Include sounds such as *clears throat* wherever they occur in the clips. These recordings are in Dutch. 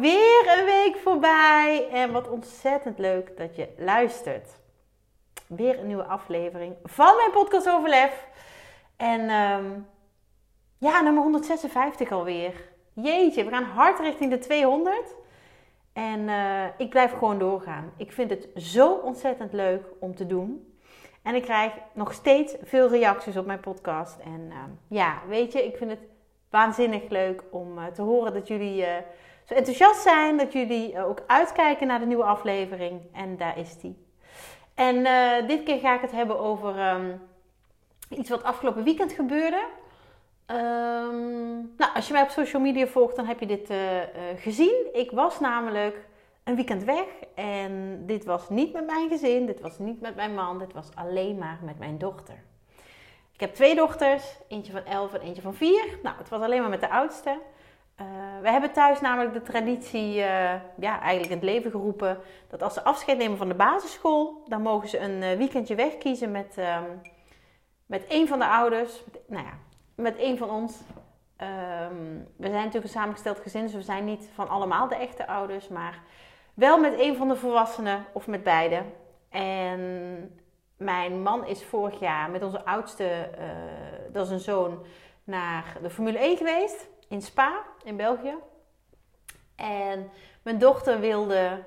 weer een week voorbij. En wat ontzettend leuk dat je luistert. Weer een nieuwe aflevering van mijn podcast Overlef. En um, ja, nummer 156 alweer. Jeetje, we gaan hard richting de 200. En uh, ik blijf gewoon doorgaan. Ik vind het zo ontzettend leuk om te doen. En ik krijg nog steeds veel reacties op mijn podcast. En uh, ja, weet je, ik vind het waanzinnig leuk om uh, te horen dat jullie uh, enthousiast zijn. Dat jullie uh, ook uitkijken naar de nieuwe aflevering. En daar is die. En dit keer ga ik het hebben over um, iets wat afgelopen weekend gebeurde. Um, nou, als je mij op social media volgt, dan heb je dit gezien. Ik was namelijk een weekend weg. En dit was niet met mijn gezin, dit was niet met mijn man, dit was alleen maar met mijn dochter. Ik heb twee dochters, eentje van 11 en eentje van 4. Nou, het was alleen maar met de oudste. Uh, we hebben thuis namelijk de traditie, uh, ja, eigenlijk in het leven geroepen, dat als ze afscheid nemen van de basisschool, dan mogen ze een uh, weekendje wegkiezen met, um, met een van de ouders, met, nou ja, met een van ons. Um, we zijn natuurlijk een samengesteld gezin, dus we zijn niet van allemaal de echte ouders, maar wel met een van de volwassenen of met beide. En mijn man is vorig jaar met onze oudste, dat is een zoon, naar de Formule 1 geweest in Spa in België. En mijn dochter wilde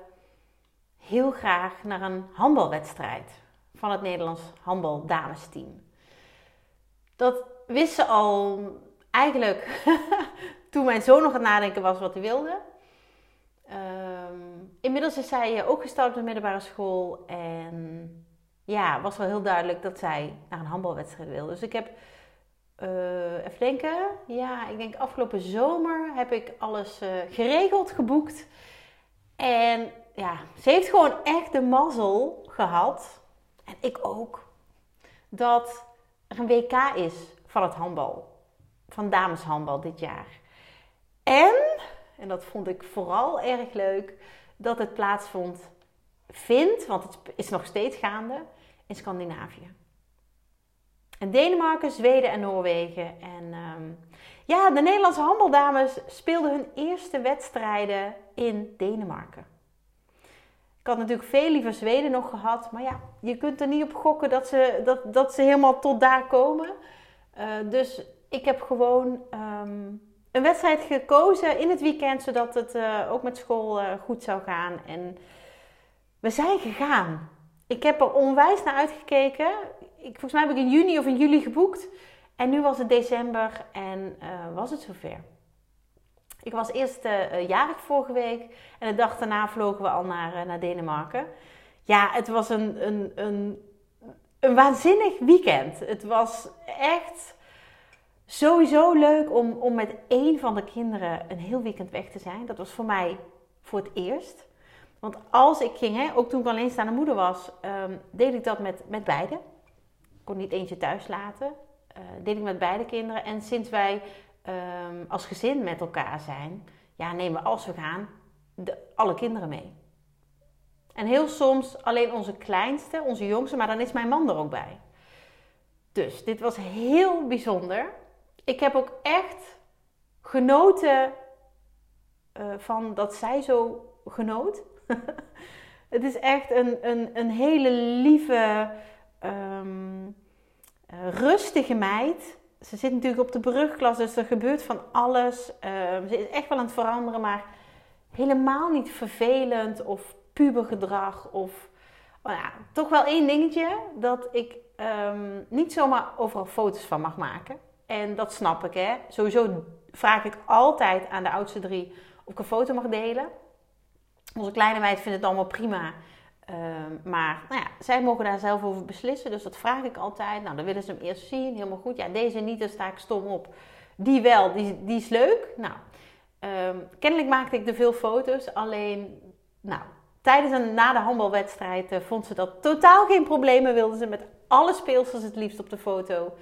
heel graag naar een handbalwedstrijd van het Nederlands handbaldamesteam. Dat wist ze al eigenlijk *laughs* toen mijn zoon nog aan het nadenken was wat hij wilde. Um, inmiddels is zij ook gestart op de middelbare school en ja, was wel heel duidelijk dat zij naar een handbalwedstrijd wilde. Dus ik heb, uh, even denken, ja, ik denk afgelopen zomer heb ik alles uh, geregeld, geboekt. En ja, ze heeft gewoon echt de mazzel gehad, en ik ook, dat er een WK is van het handbal. Van dameshandbal dit jaar. En, en dat vond ik vooral erg leuk, dat het plaatsvond vindt, want het is nog steeds gaande, in Scandinavië. En Denemarken, Zweden en Noorwegen. En um, ja, de Nederlandse handbaldames speelden hun eerste wedstrijden in Denemarken. Ik had natuurlijk veel liever Zweden nog gehad. Maar ja, je kunt er niet op gokken dat ze, dat, dat ze helemaal tot daar komen. Uh, dus ik heb gewoon um, een wedstrijd gekozen in het weekend. Zodat het uh, ook met school uh, goed zou gaan. En we zijn gegaan. Ik heb er onwijs naar uitgekeken. Ik, volgens mij heb ik in juni of in juli geboekt. En nu was het december en uh, was het zover. Ik was eerst uh, jarig vorige week. En de dag daarna vlogen we al naar, naar Denemarken. Ja, het was een, een, een, een waanzinnig weekend. Het was echt sowieso leuk om, om met één van de kinderen een heel weekend weg te zijn. Dat was voor mij voor het eerst. Want als ik ging, hè, ook toen ik alleenstaande moeder was, um, deed ik dat met, met beide. Kon niet eentje thuis laten. Uh, deed ik met beide kinderen. En sinds wij um, als gezin met elkaar zijn, ja, nemen we als we gaan de, alle kinderen mee. En heel soms alleen onze kleinste, onze jongste, maar dan is mijn man er ook bij. Dus dit was heel bijzonder. Ik heb ook echt genoten uh, van dat zij zo genoot. *laughs* het is echt een, een, een hele lieve, um, rustige meid. Ze zit natuurlijk op de brugklas, dus er gebeurt van alles. Um, ze is echt wel aan het veranderen, maar helemaal niet vervelend of pubergedrag. Of nou ja, toch wel één dingetje dat ik um, niet zomaar overal foto's van mag maken. En dat snap ik, hè. Sowieso vraag ik altijd aan de oudste drie of ik een foto mag delen. Onze kleine meid vindt het allemaal prima. Uh, maar nou ja, zij mogen daar zelf over beslissen. Dus dat vraag ik altijd. Nou, dan willen ze hem eerst zien. Helemaal goed. Ja, deze niet, daar sta ik stom op. Die wel, die, die is leuk. Nou, um, kennelijk maakte ik er veel foto's. Alleen, nou, tijdens en na de handbalwedstrijd uh, vond ze dat totaal geen probleem. Wilde ze met alle speelsters het liefst op de foto.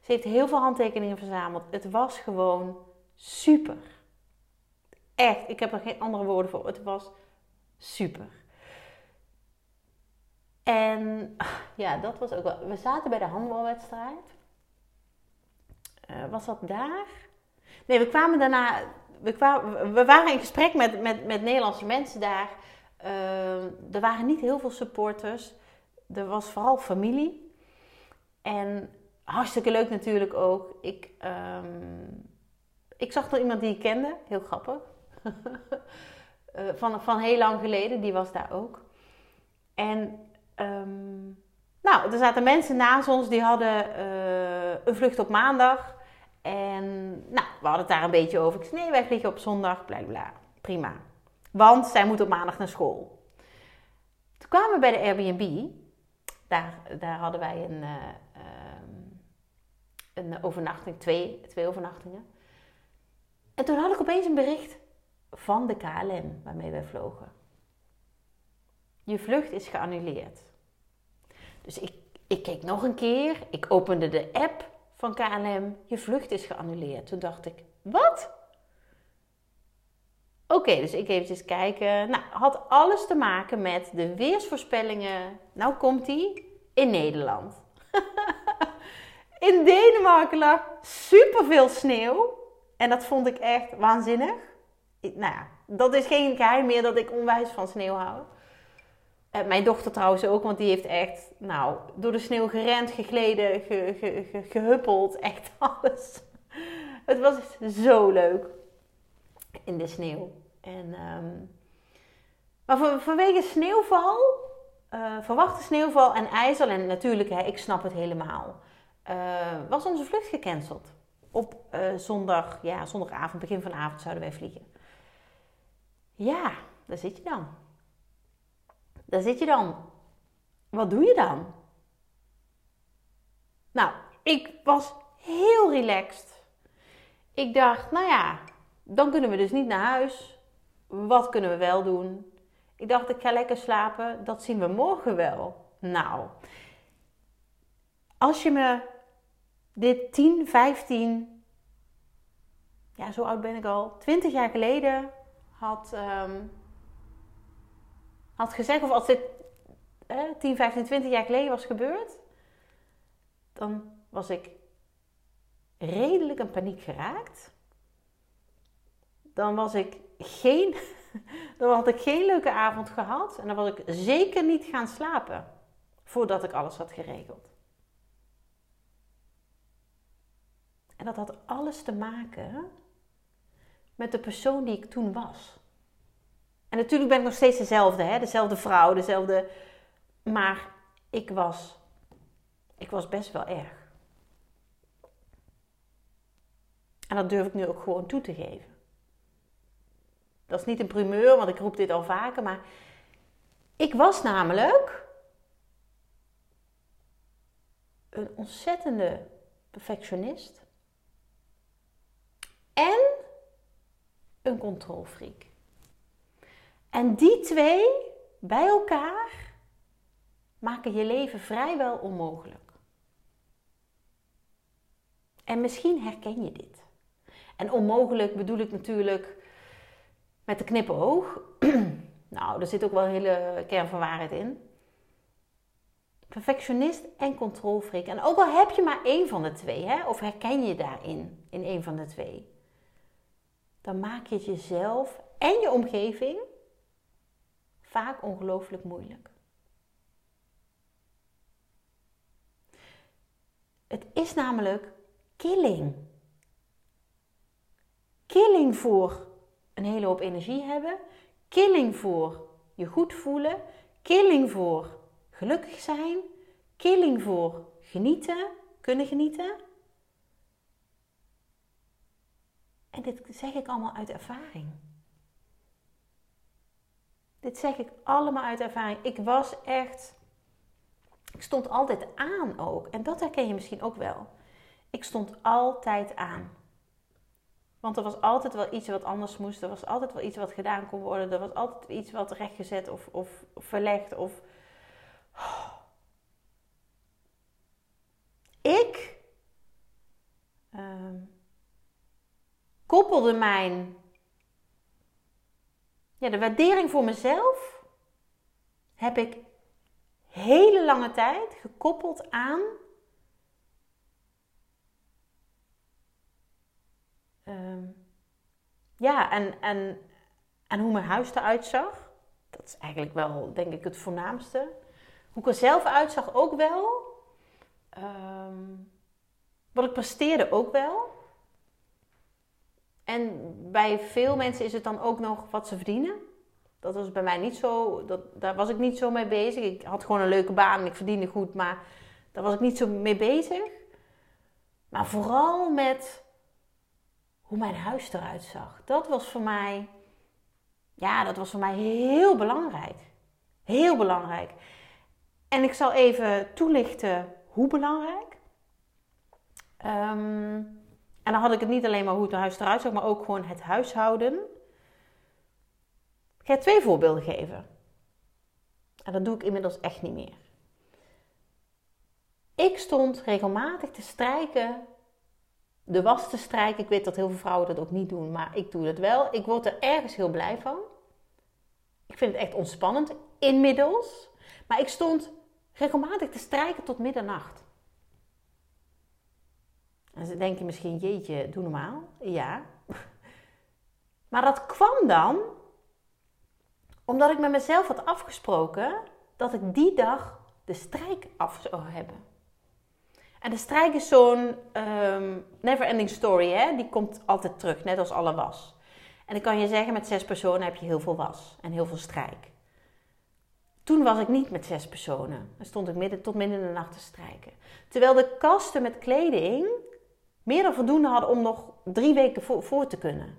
Ze heeft heel veel handtekeningen verzameld. Het was gewoon super. Echt, ik heb er geen andere woorden voor. Het was super. En ja, dat was ook wel. We zaten bij de handbalwedstrijd. Uh, was dat daar? Nee, we kwamen daarna. We, kwamen, we waren in gesprek met, met, met Nederlandse mensen daar. Uh, er waren niet heel veel supporters. Er was vooral familie. En hartstikke leuk natuurlijk ook. Ik, um, ik zag er iemand die ik kende. Heel grappig. uh, *laughs* van, van heel lang geleden. Die was daar ook. En um, nou, er zaten mensen naast ons die hadden uh, een vlucht op maandag. En nou, we hadden het daar een beetje over. Ik zei, nee, wij vliegen op zondag, bla bla. Prima. Want zij moet op maandag naar school. Toen kwamen we bij de Airbnb. Daar, daar hadden wij een, uh, een overnachting, twee, twee overnachtingen. En toen had ik opeens een bericht van de KLM waarmee wij vlogen. Je vlucht is geannuleerd. Dus ik, ik keek nog een keer. Ik opende de app van KLM. Je vlucht is geannuleerd. Toen dacht ik, wat? Oké, dus ik eventjes kijken. Nou, had alles te maken met de weersvoorspellingen. Nou komt die in Nederland. *laughs* in Denemarken lag superveel sneeuw. En dat vond ik echt waanzinnig. nou ja, dat is geen geheim meer dat ik onwijs van sneeuw hou. Uh, mijn dochter trouwens ook, want die heeft echt, nou, door de sneeuw gerend, gegleden, ge, ge, ge, gehuppeld, echt *laughs* alles. Het was zo leuk in de sneeuw. En, um, maar van, vanwege sneeuwval, uh, verwachte sneeuwval en ijzel, en natuurlijk, hè, ik snap het helemaal, uh, was onze vlucht gecanceld. Op zondag, ja, zondagavond, begin van de avond zouden wij vliegen. Ja, daar zit je dan. Daar zit je dan. Wat doe je dan? Nou, ik was heel relaxed. Ik dacht, nou ja, dan kunnen we dus niet naar huis. Wat kunnen we wel doen? Ik dacht, ik ga lekker slapen. Dat zien we morgen wel. Nou, als je me dit 10, 15, ja, zo oud ben ik al, 20 jaar geleden had um, had gezegd, of als dit eh, 10, 15, 20 jaar geleden was gebeurd, dan was ik redelijk in paniek geraakt. Dan was ik geen, *laughs* dan had ik geen leuke avond gehad en dan was ik zeker niet gaan slapen voordat ik alles had geregeld. En dat had alles te maken met de persoon die ik toen was. En natuurlijk ben ik nog steeds dezelfde, hè? dezelfde vrouw, dezelfde. Maar ik was, ik was best wel erg. En dat durf ik nu ook gewoon toe te geven. Dat is niet een primeur, want ik roep dit al vaker, maar ik was namelijk een ontzettende perfectionist en een controlfreak. En die twee bij elkaar maken je leven vrijwel onmogelijk. En misschien herken je dit. En onmogelijk bedoel ik natuurlijk met de knipoog. *clears throat* nou, er zit ook wel een hele kern van waarheid in. Perfectionist en controlfreak. En ook al heb je maar één van de twee, hè, of herken je daarin, in één van de twee, dan maak je het jezelf en je omgeving vaak ongelooflijk moeilijk. Het is namelijk killing. Killing voor een hele hoop energie hebben, killing voor je goed voelen, killing voor gelukkig zijn, killing voor genieten, kunnen genieten. En dit zeg ik allemaal uit ervaring. Dit zeg ik allemaal uit ervaring. Ik was echt. Ik stond altijd aan ook. En dat herken je misschien ook wel. Ik stond altijd aan. Want er was altijd wel iets wat anders moest. Er was altijd wel iets wat gedaan kon worden. Er was altijd iets wat rechtgezet of, of, verlegd. Of... Ik uh, koppelde mijn ja, de waardering voor mezelf heb ik hele lange tijd gekoppeld aan Ehm, ja, en, en, en hoe mijn huis eruit zag. Dat is eigenlijk wel, denk ik, het voornaamste. Hoe ik er zelf uitzag ook wel. Ehm, wat ik presteerde ook wel. En bij veel mensen is het dan ook nog wat ze verdienen. Dat was bij mij niet zo, dat, daar was ik niet zo mee bezig. Ik had gewoon een leuke baan en ik verdiende goed, maar daar was ik niet zo mee bezig. Maar vooral met hoe mijn huis eruit zag. Dat was voor mij, ja, dat was voor mij heel belangrijk. Heel belangrijk. En ik zal even toelichten hoe belangrijk. Ehm, en dan had ik het niet alleen maar hoe het huis eruit zag, maar ook gewoon het huishouden. Ik ga twee voorbeelden geven. En dat doe ik inmiddels echt niet meer. Ik stond regelmatig te strijken de was te strijken. Ik weet dat heel veel vrouwen dat ook niet doen, maar ik doe dat wel. Ik word er ergens heel blij van. Ik vind het echt ontspannend inmiddels. Maar ik stond regelmatig te strijken tot middernacht. En ze denken misschien, jeetje, doe normaal. Ja. *laughs* Maar dat kwam dan omdat ik met mezelf had afgesproken dat ik die dag de strijk af zou hebben. En de strijk is zo'n um, never-ending story, hè? die komt altijd terug, net als alle was. En dan kan je zeggen, met zes personen heb je heel veel was en heel veel strijk. Toen was ik niet met zes personen. Dan stond ik midden, tot midden in de nacht te strijken. Terwijl de kasten met kleding meer dan voldoende hadden om nog drie weken voor, voor te kunnen.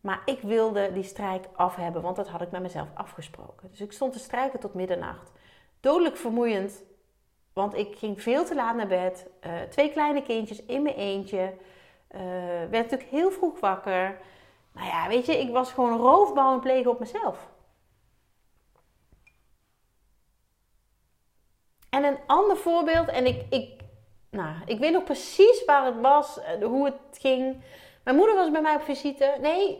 Maar ik wilde die strijk af hebben, want dat had ik met mezelf afgesproken. Dus ik stond te strijken tot middernacht. Dodelijk vermoeiend, want ik ging veel te laat naar bed. Uh, twee kleine kindjes in mijn eentje. Uh, werd natuurlijk heel vroeg wakker. Nou ja, weet je, ik was gewoon roofbouw en plegen op mezelf. En een ander voorbeeld, en ik, ik, nou, ik weet nog precies waar het was, eh, hoe het ging. Mijn moeder was bij mij op visite. Nee,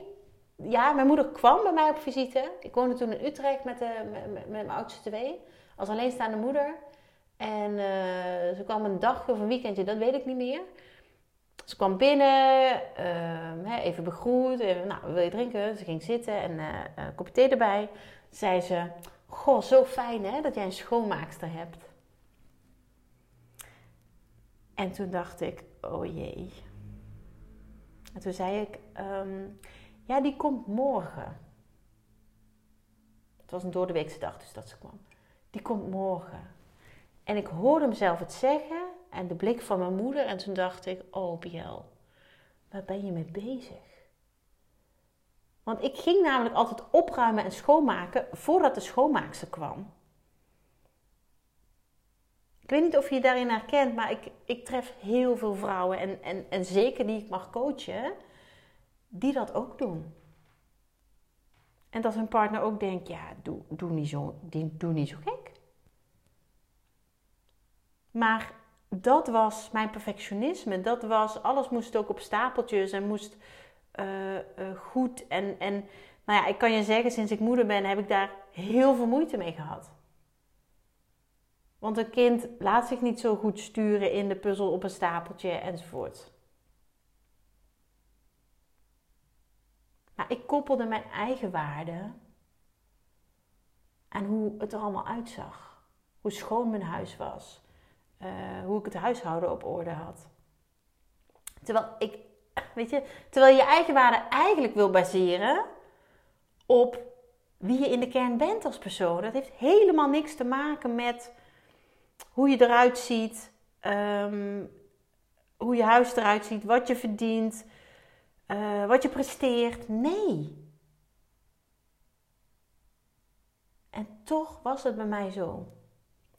ja, mijn moeder kwam bij mij op visite. Ik woonde toen in Utrecht met, de, met, mijn oudste twee, als alleenstaande moeder. En uh, ze kwam een dagje of een weekendje, dat weet ik niet meer. Ze kwam binnen, uh, even begroet. Even, nou, wil je drinken? Ze ging zitten en uh, een kopje thee erbij. Zei ze, goh, zo fijn hè, dat jij een schoonmaakster hebt. En toen dacht ik, oh jee. En toen zei ik, um, ja, die komt morgen. Het was een doordeweekse dag dus dat ze kwam. Die komt morgen. En ik hoorde mezelf het zeggen en de blik van mijn moeder. En toen dacht ik, oh Biel, waar ben je mee bezig? Want ik ging namelijk altijd opruimen en schoonmaken voordat de schoonmaakster kwam. Ik weet niet of je je daarin herkent, maar ik, ik tref heel veel vrouwen, en, en, en zeker die ik mag coachen, die dat ook doen. En dat hun partner ook denkt, ja, doe, doe, niet, zo, doe niet zo gek. Maar dat was mijn perfectionisme. Dat was, alles moest ook op stapeltjes en moest uh, uh, goed. En, en nou ja, ik kan je zeggen, sinds ik moeder ben, heb ik daar heel veel moeite mee gehad. Want een kind laat zich niet zo goed sturen in de puzzel op een stapeltje enzovoort. Maar ik koppelde mijn eigen waarde aan hoe het er allemaal uitzag. Hoe schoon mijn huis was. Eh, hoe ik het huishouden op orde had. Terwijl ik, weet je, terwijl je je eigen waarde eigenlijk wil baseren op wie je in de kern bent als persoon. Dat heeft helemaal niks te maken met hoe je eruit ziet, ehm, hoe je huis eruit ziet, wat je verdient, uh, wat je presteert. Nee. En toch was het bij mij zo.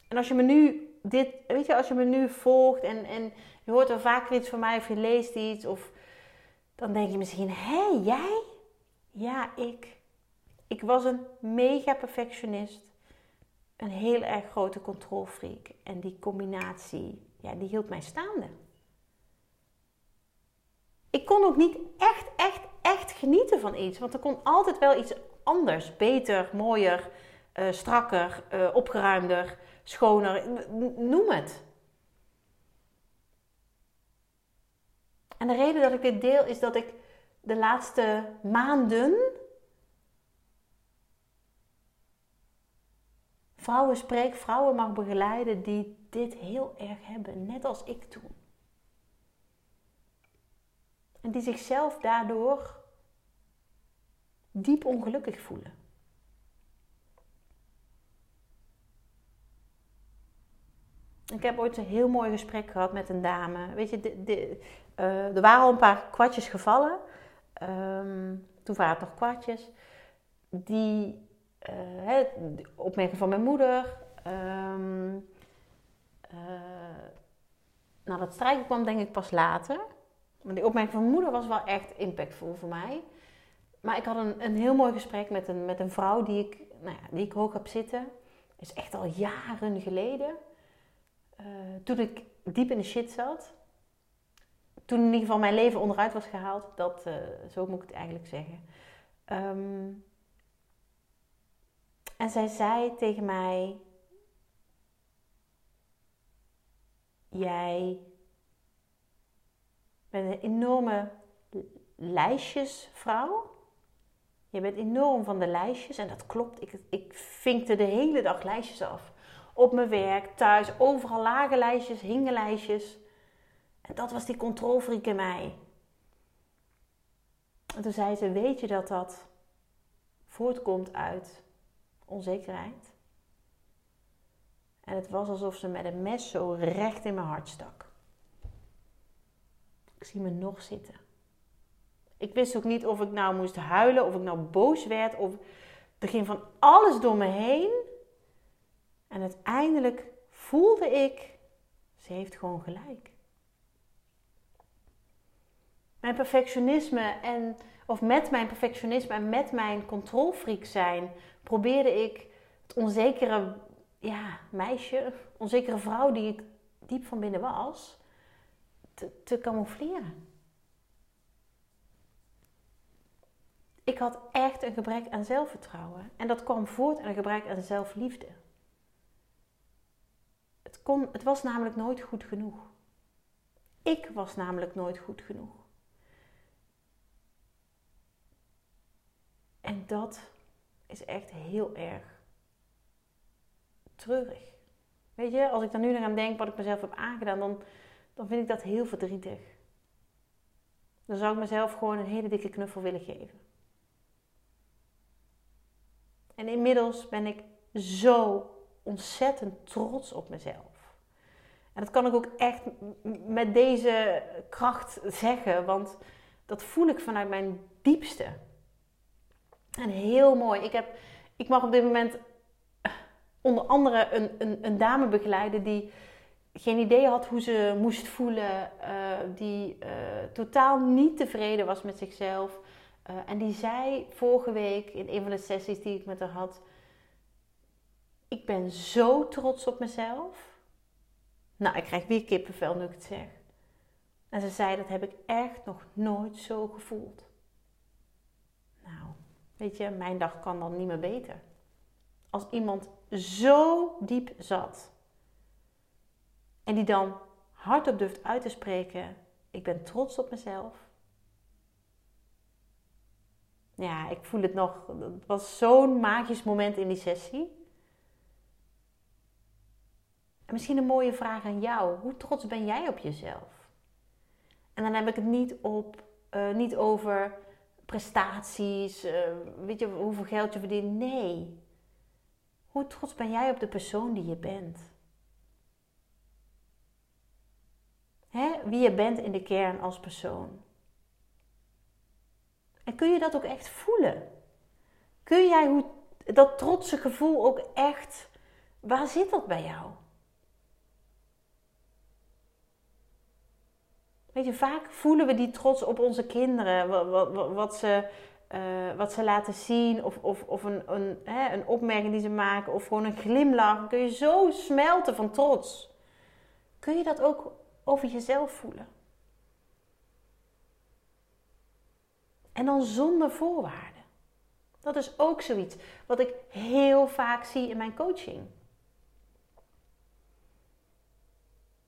En als je me nu dit, weet je, als je me nu volgt en, en je hoort er vaker iets van mij of je leest iets of Dan denk je misschien, hé, jij? Ja, ik. Ik was een mega perfectionist. Een heel erg grote controlfreak. En die combinatie, ja, die hield mij staande. Ik kon ook niet echt, echt, echt genieten van iets. Want er kon altijd wel iets anders, beter, mooier, uh, strakker, uh, opgeruimder, schoner, noem het. En de reden dat ik dit deel is dat ik de laatste maanden vrouwen spreek, vrouwen mag begeleiden die dit heel erg hebben, net als ik toen. En die zichzelf daardoor diep ongelukkig voelen. Ik heb ooit een heel mooi gesprek gehad met een dame. Weet je, de, uh, er waren al een paar kwartjes gevallen. Um, toen waren het nog kwartjes. Die uh, de opmerking van mijn moeder. Um, nou, dat strijken kwam denk ik pas later. Maar die opmerking van mijn moeder was wel echt impactvol voor mij. Maar ik had een, een heel mooi gesprek met een, met een vrouw die ik, nou ja, die ik hoog heb zitten. Dat is echt al jaren geleden. Uh, toen ik diep in de shit zat. Toen in ieder geval mijn leven onderuit was gehaald. Dat, zo moet ik het eigenlijk zeggen. Um, en zij zei tegen mij: Jij bent een enorme lijstjesvrouw. Je bent enorm van de lijstjes en dat klopt. Ik, ik vinkte de hele dag lijstjes af. Op mijn werk, thuis, overal lage lijstjes, hingen lijstjes. En dat was die controlfreak in mij. En toen zei ze: Weet je dat dat voortkomt uit onzekerheid? En het was alsof ze met een mes zo recht in mijn hart stak. Ik zie me nog zitten. Ik wist ook niet of ik nou moest huilen, of ik nou boos werd, of er ging van alles door me heen. En uiteindelijk voelde ik, ze heeft gewoon gelijk. Mijn perfectionisme en, of met mijn perfectionisme en met mijn controlfreak zijn, probeerde ik het onzekere ja, meisje, onzekere vrouw die ik diep van binnen was, te, te camoufleren. Ik had echt een gebrek aan zelfvertrouwen. En dat kwam voort uit een gebrek aan zelfliefde. Het, kon, het was namelijk nooit goed genoeg. Ik was namelijk nooit goed genoeg. En dat is echt heel erg treurig. Weet je, als ik dan nu nog aan denk wat ik mezelf heb aangedaan, dan, dan vind ik dat heel verdrietig. Dan zou ik mezelf gewoon een hele dikke knuffel willen geven. En inmiddels ben ik zo ontzettend trots op mezelf. En dat kan ik ook echt met deze kracht zeggen, want dat voel ik vanuit mijn diepste. En heel mooi. Ik, heb, ik mag op dit moment onder andere een, een, een dame begeleiden die geen idee had hoe ze moest voelen, uh, die uh, totaal niet tevreden was met zichzelf. En die zei vorige week in een van de sessies die ik met haar had: Ik ben zo trots op mezelf. Nou, ik krijg weer kippenvel nu ik het zeg. En ze zei: Dat heb ik echt nog nooit zo gevoeld. Weet je, mijn dag kan dan niet meer beter. Als iemand zo diep zat en die dan hardop durft uit te spreken: Ik ben trots op mezelf ja, ik voel het nog. Het was zo'n magisch moment in die sessie. En misschien een mooie vraag aan jou. Hoe trots ben jij op jezelf? En dan heb ik het niet, op, uh, niet over prestaties, uh, weet je hoeveel geld je verdient. Nee. Hoe trots ben jij op de persoon die je bent? Hè? Wie je bent in de kern als persoon. En kun je dat ook echt voelen? Kun jij hoe, dat trotse gevoel ook echt, waar zit dat bij jou? Weet je, vaak voelen we die trots op onze kinderen. Wat, wat, wat ze, uh, wat ze laten zien. Of, of, of een, een, hè, een opmerking die ze maken. Of gewoon een glimlach. Kun je zo smelten van trots. Kun je dat ook over jezelf voelen? En dan zonder voorwaarden. Dat is ook zoiets wat ik heel vaak zie in mijn coaching.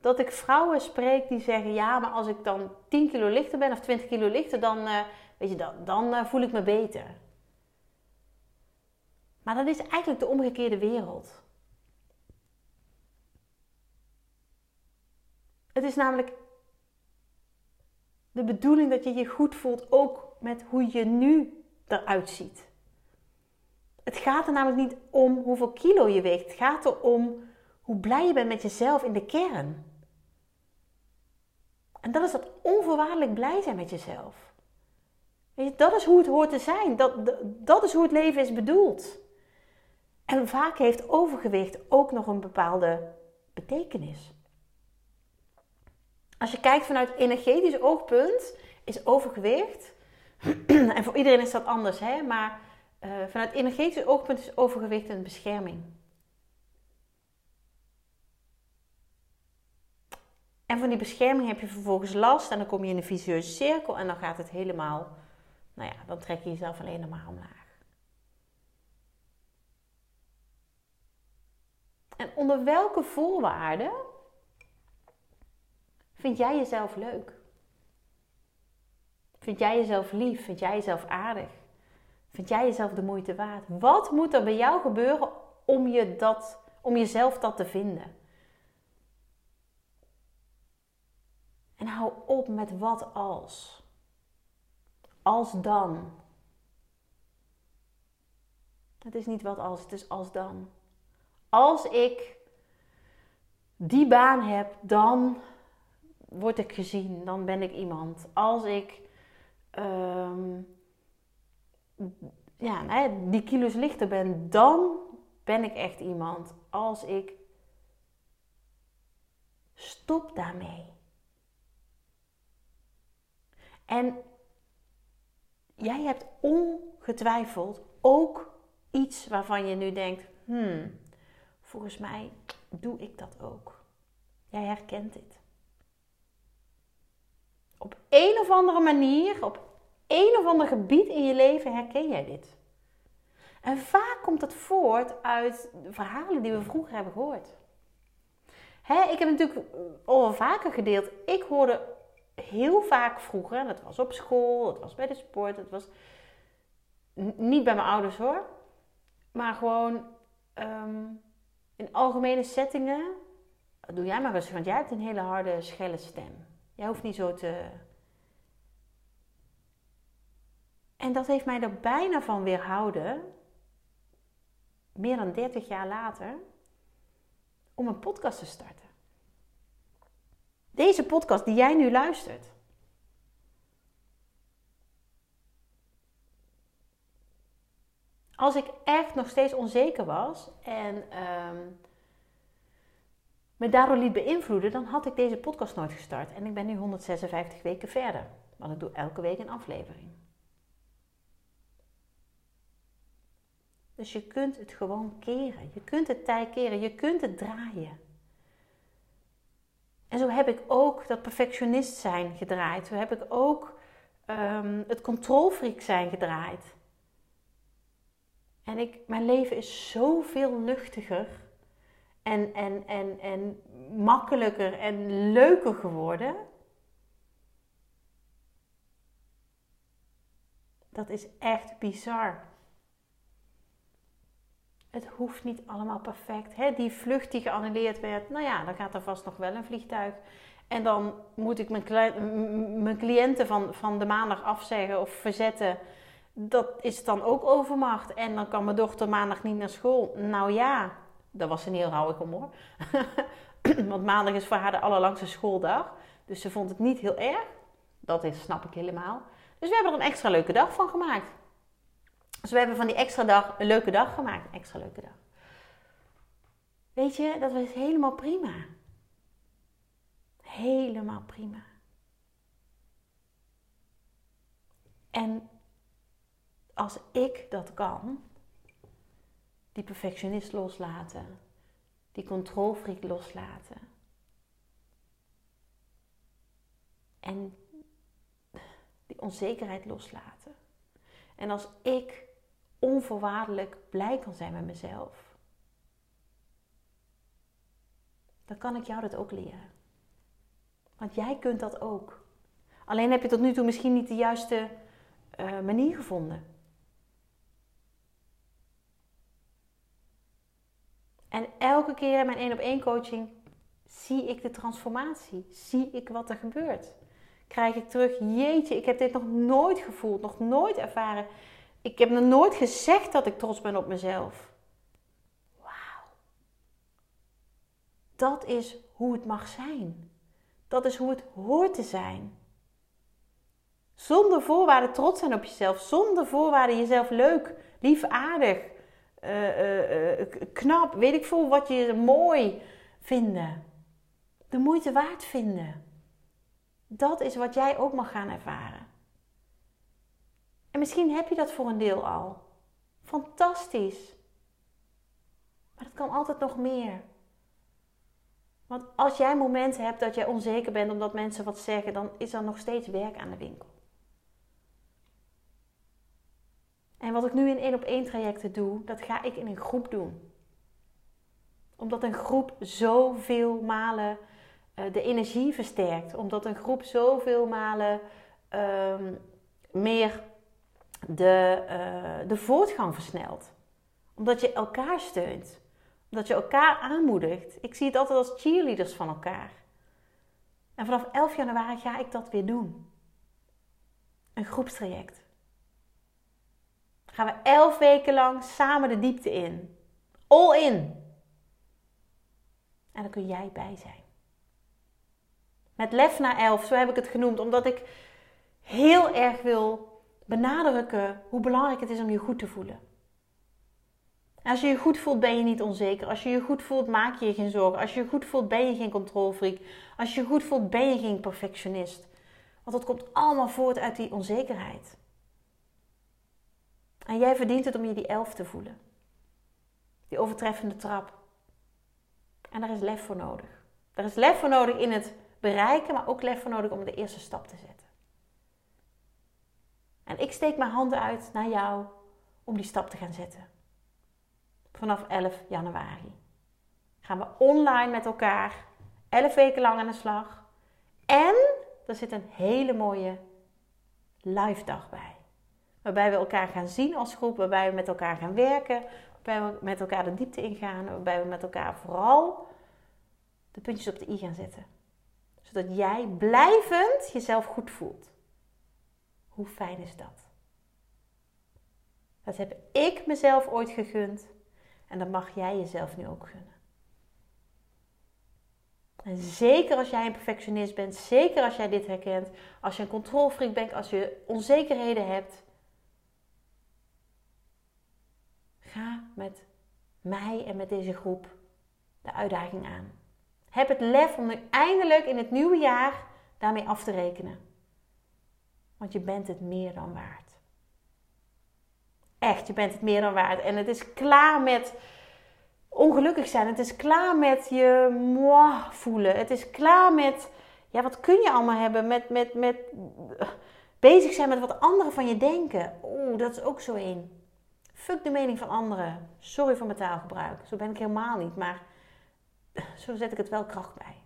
Dat ik vrouwen spreek die zeggen: Ja, maar als ik dan 10 kilo lichter ben of 20 kilo lichter, dan, uh, weet je, dan, dan uh, voel ik me beter. Maar dat is eigenlijk de omgekeerde wereld. Het is namelijk de bedoeling dat je je goed voelt, ook met hoe je nu eruit ziet. Het gaat er namelijk niet om hoeveel kilo je weegt. Het gaat erom hoe blij je bent met jezelf in de kern. En dat is dat onvoorwaardelijk blij zijn met jezelf. Weet je, dat is hoe het hoort te zijn. Dat, dat is hoe het leven is bedoeld. En vaak heeft overgewicht ook nog een bepaalde betekenis. Als je kijkt vanuit energetisch oogpunt, is overgewicht, *clears throat* en voor iedereen is dat anders, hè, maar uh, vanuit energetisch oogpunt is overgewicht een bescherming. En van die bescherming heb je vervolgens last en dan kom je in een vicieuze cirkel en dan gaat het helemaal, nou ja, dan trek je jezelf alleen maar omlaag. En onder welke voorwaarden vind jij jezelf leuk? Vind jij jezelf lief? Vind jij jezelf aardig? Vind jij jezelf de moeite waard? Wat moet er bij jou gebeuren om, je dat, om jezelf dat te vinden? Hou op met wat als. Als dan. Het is niet wat als, het is als dan. Als ik die baan heb, dan word ik gezien, dan ben ik iemand. Als ik um, ja, die kilo's lichter ben, dan ben ik echt iemand. Als ik stop daarmee. En jij hebt ongetwijfeld ook iets waarvan je nu denkt: hmm, volgens mij doe ik dat ook. Jij herkent dit. Op een of andere manier, op een of ander gebied in je leven herken jij dit. En vaak komt het voort uit verhalen die we vroeger hebben gehoord. Ik heb natuurlijk al vaker gedeeld. Ik hoorde heel vaak vroeger, dat was op school, het was bij de sport, het was niet bij mijn ouders hoor, maar gewoon ehm, in algemene settingen. Doe jij maar rustig, want jij hebt een hele harde, schelle stem. Jij hoeft niet zo te, En dat heeft mij er bijna van weerhouden, meer dan 30 jaar later, om een podcast te starten. Deze podcast die jij nu luistert. Als ik echt nog steeds onzeker was en ehm, me daardoor liet beïnvloeden, dan had ik deze podcast nooit gestart. En ik ben nu 156 weken verder. Want ik doe elke week een aflevering. Dus je kunt het gewoon keren. Je kunt het tij keren. Je kunt het draaien. En zo heb ik ook dat perfectionist zijn gedraaid. Zo heb ik ook um, het controlfreak zijn gedraaid. En ik, mijn leven is zoveel luchtiger en, en, en, en makkelijker en leuker geworden. Dat is echt bizar. Het hoeft niet allemaal perfect. Hè? Die vlucht die geannuleerd werd, nou ja, dan gaat er vast nog wel een vliegtuig. En dan moet ik mijn, mijn cliënten van, van de maandag afzeggen of verzetten. Dat is dan ook overmacht. En dan kan mijn dochter maandag niet naar school. Nou ja, daar was niet heel houdig om hoor. Want maandag is voor haar de allerlangste schooldag. Dus ze vond het niet heel erg. Dat is, snap ik helemaal. Dus we hebben er een extra leuke dag van gemaakt. Dus we hebben van die extra dag een leuke dag gemaakt. Extra leuke dag. Weet je, dat was helemaal prima. Helemaal prima. En als ik dat kan, die perfectionist loslaten, die controlfreak loslaten. En die onzekerheid loslaten. En als ik onvoorwaardelijk blij kan zijn met mezelf, dan kan ik jou dat ook leren. Want jij kunt dat ook. Alleen heb je tot nu toe misschien niet de juiste uh, manier gevonden. En elke keer in mijn één op één coaching zie ik de transformatie. Zie ik wat er gebeurt. Krijg ik terug, jeetje, ik heb dit nog nooit gevoeld, nog nooit ervaren. Ik heb nog nooit gezegd dat ik trots ben op mezelf. Wauw. Dat is hoe het mag zijn. Dat is hoe het hoort te zijn. Zonder voorwaarden trots zijn op jezelf. Zonder voorwaarden jezelf leuk, lief, aardig, uh, uh, knap, weet ik veel wat je mooi vinden. De moeite waard vinden. Dat is wat jij ook mag gaan ervaren. En misschien heb je dat voor een deel al. Fantastisch. Maar dat kan altijd nog meer. Want als jij momenten hebt dat jij onzeker bent omdat mensen wat zeggen, dan is er nog steeds werk aan de winkel. En wat ik nu in één op één trajecten doe, dat ga ik in een groep doen. Omdat een groep zoveel malen uh, de energie versterkt. Omdat een groep zoveel malen uh, meer de, uh, de voortgang versnelt. Omdat je elkaar steunt. Omdat je elkaar aanmoedigt. Ik zie het altijd als cheerleaders van elkaar. En vanaf 11 januari ga ik dat weer doen. Een groepstraject gaan we elf weken lang samen de diepte in. All in. En dan kun jij bij zijn. Met lef naar elf, zo heb ik het genoemd, omdat ik heel erg wil benadrukken hoe belangrijk het is om je goed te voelen. Als je je goed voelt, ben je niet onzeker. Als je je goed voelt, maak je je geen zorgen. Als je je goed voelt, ben je geen controlfreak. Als je je goed voelt, ben je geen perfectionist. Want dat komt allemaal voort uit die onzekerheid. En jij verdient het om je die elf te voelen. Die overtreffende trap. En daar is lef voor nodig. Er is lef voor nodig in het bereiken, maar ook lef voor nodig om de eerste stap te zetten. En ik steek mijn handen uit naar jou om die stap te gaan zetten. Vanaf 11 januari gaan we online met elkaar 11 weken lang aan de slag. En er zit een hele mooie live dag bij. Waarbij we elkaar gaan zien als groep, waarbij we met elkaar gaan werken, waarbij we met elkaar de diepte ingaan, waarbij we met elkaar vooral de puntjes op de i gaan zetten. Zodat jij blijvend jezelf goed voelt. Hoe fijn is dat? Dat heb ik mezelf ooit gegund en dat mag jij jezelf nu ook gunnen. En zeker als jij een perfectionist bent, zeker als jij dit herkent, als je een controlfreak bent, als je onzekerheden hebt, Ga met mij en met deze groep de uitdaging aan. Heb het lef om eindelijk in het nieuwe jaar daarmee af te rekenen. Want je bent het meer dan waard. Echt, je bent het meer dan waard. En het is klaar met ongelukkig zijn. Het is klaar met je moi voelen. Het is klaar met, ja, wat kun je allemaal hebben? Met, met, met bezig zijn met wat anderen van je denken. Oeh, dat is ook zo één. Fuck de mening van anderen. Sorry voor mijn taalgebruik. Zo ben ik helemaal niet. Maar zo zet ik het wel kracht bij.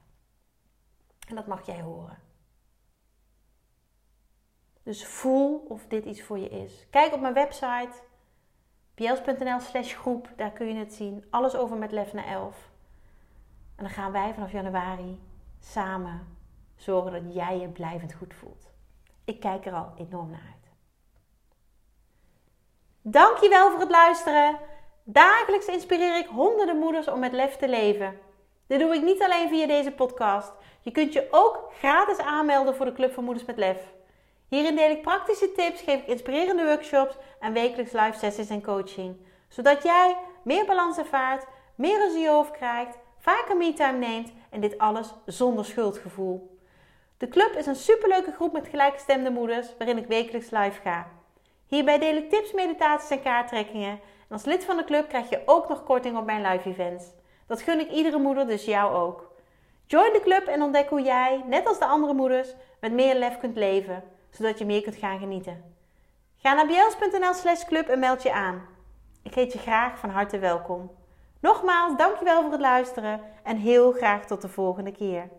En dat mag jij horen. Dus voel of dit iets voor je is. Kijk op mijn website pls.nl slash groep. Daar kun je het zien. Alles over met Lef naar 11. En dan gaan wij vanaf januari samen zorgen dat jij je blijvend goed voelt. Ik kijk er al enorm naar uit. Dankjewel voor het luisteren. Dagelijks inspireer ik honderden moeders om met lef te leven. Dit doe ik niet alleen via deze podcast. Je kunt je ook gratis aanmelden voor de Club van Moeders met Lef. Hierin deel ik praktische tips, geef ik inspirerende workshops en wekelijks live sessies en coaching. Zodat jij meer balans ervaart, meer je hoofd krijgt, vaker me-time neemt en dit alles zonder schuldgevoel. De club is een superleuke groep met gelijkgestemde moeders waarin ik wekelijks live ga. Hierbij deel ik tips, meditaties en kaarttrekkingen. En als lid van de club krijg je ook nog korting op mijn live events. Dat gun ik iedere moeder, dus jou ook. Join de club en ontdek hoe jij, net als de andere moeders, met meer lef kunt leven, zodat je meer kunt gaan genieten. Ga naar bjels.nl slash club en meld je aan. Ik heet je graag van harte welkom. Nogmaals, dankjewel voor het luisteren en heel graag tot de volgende keer.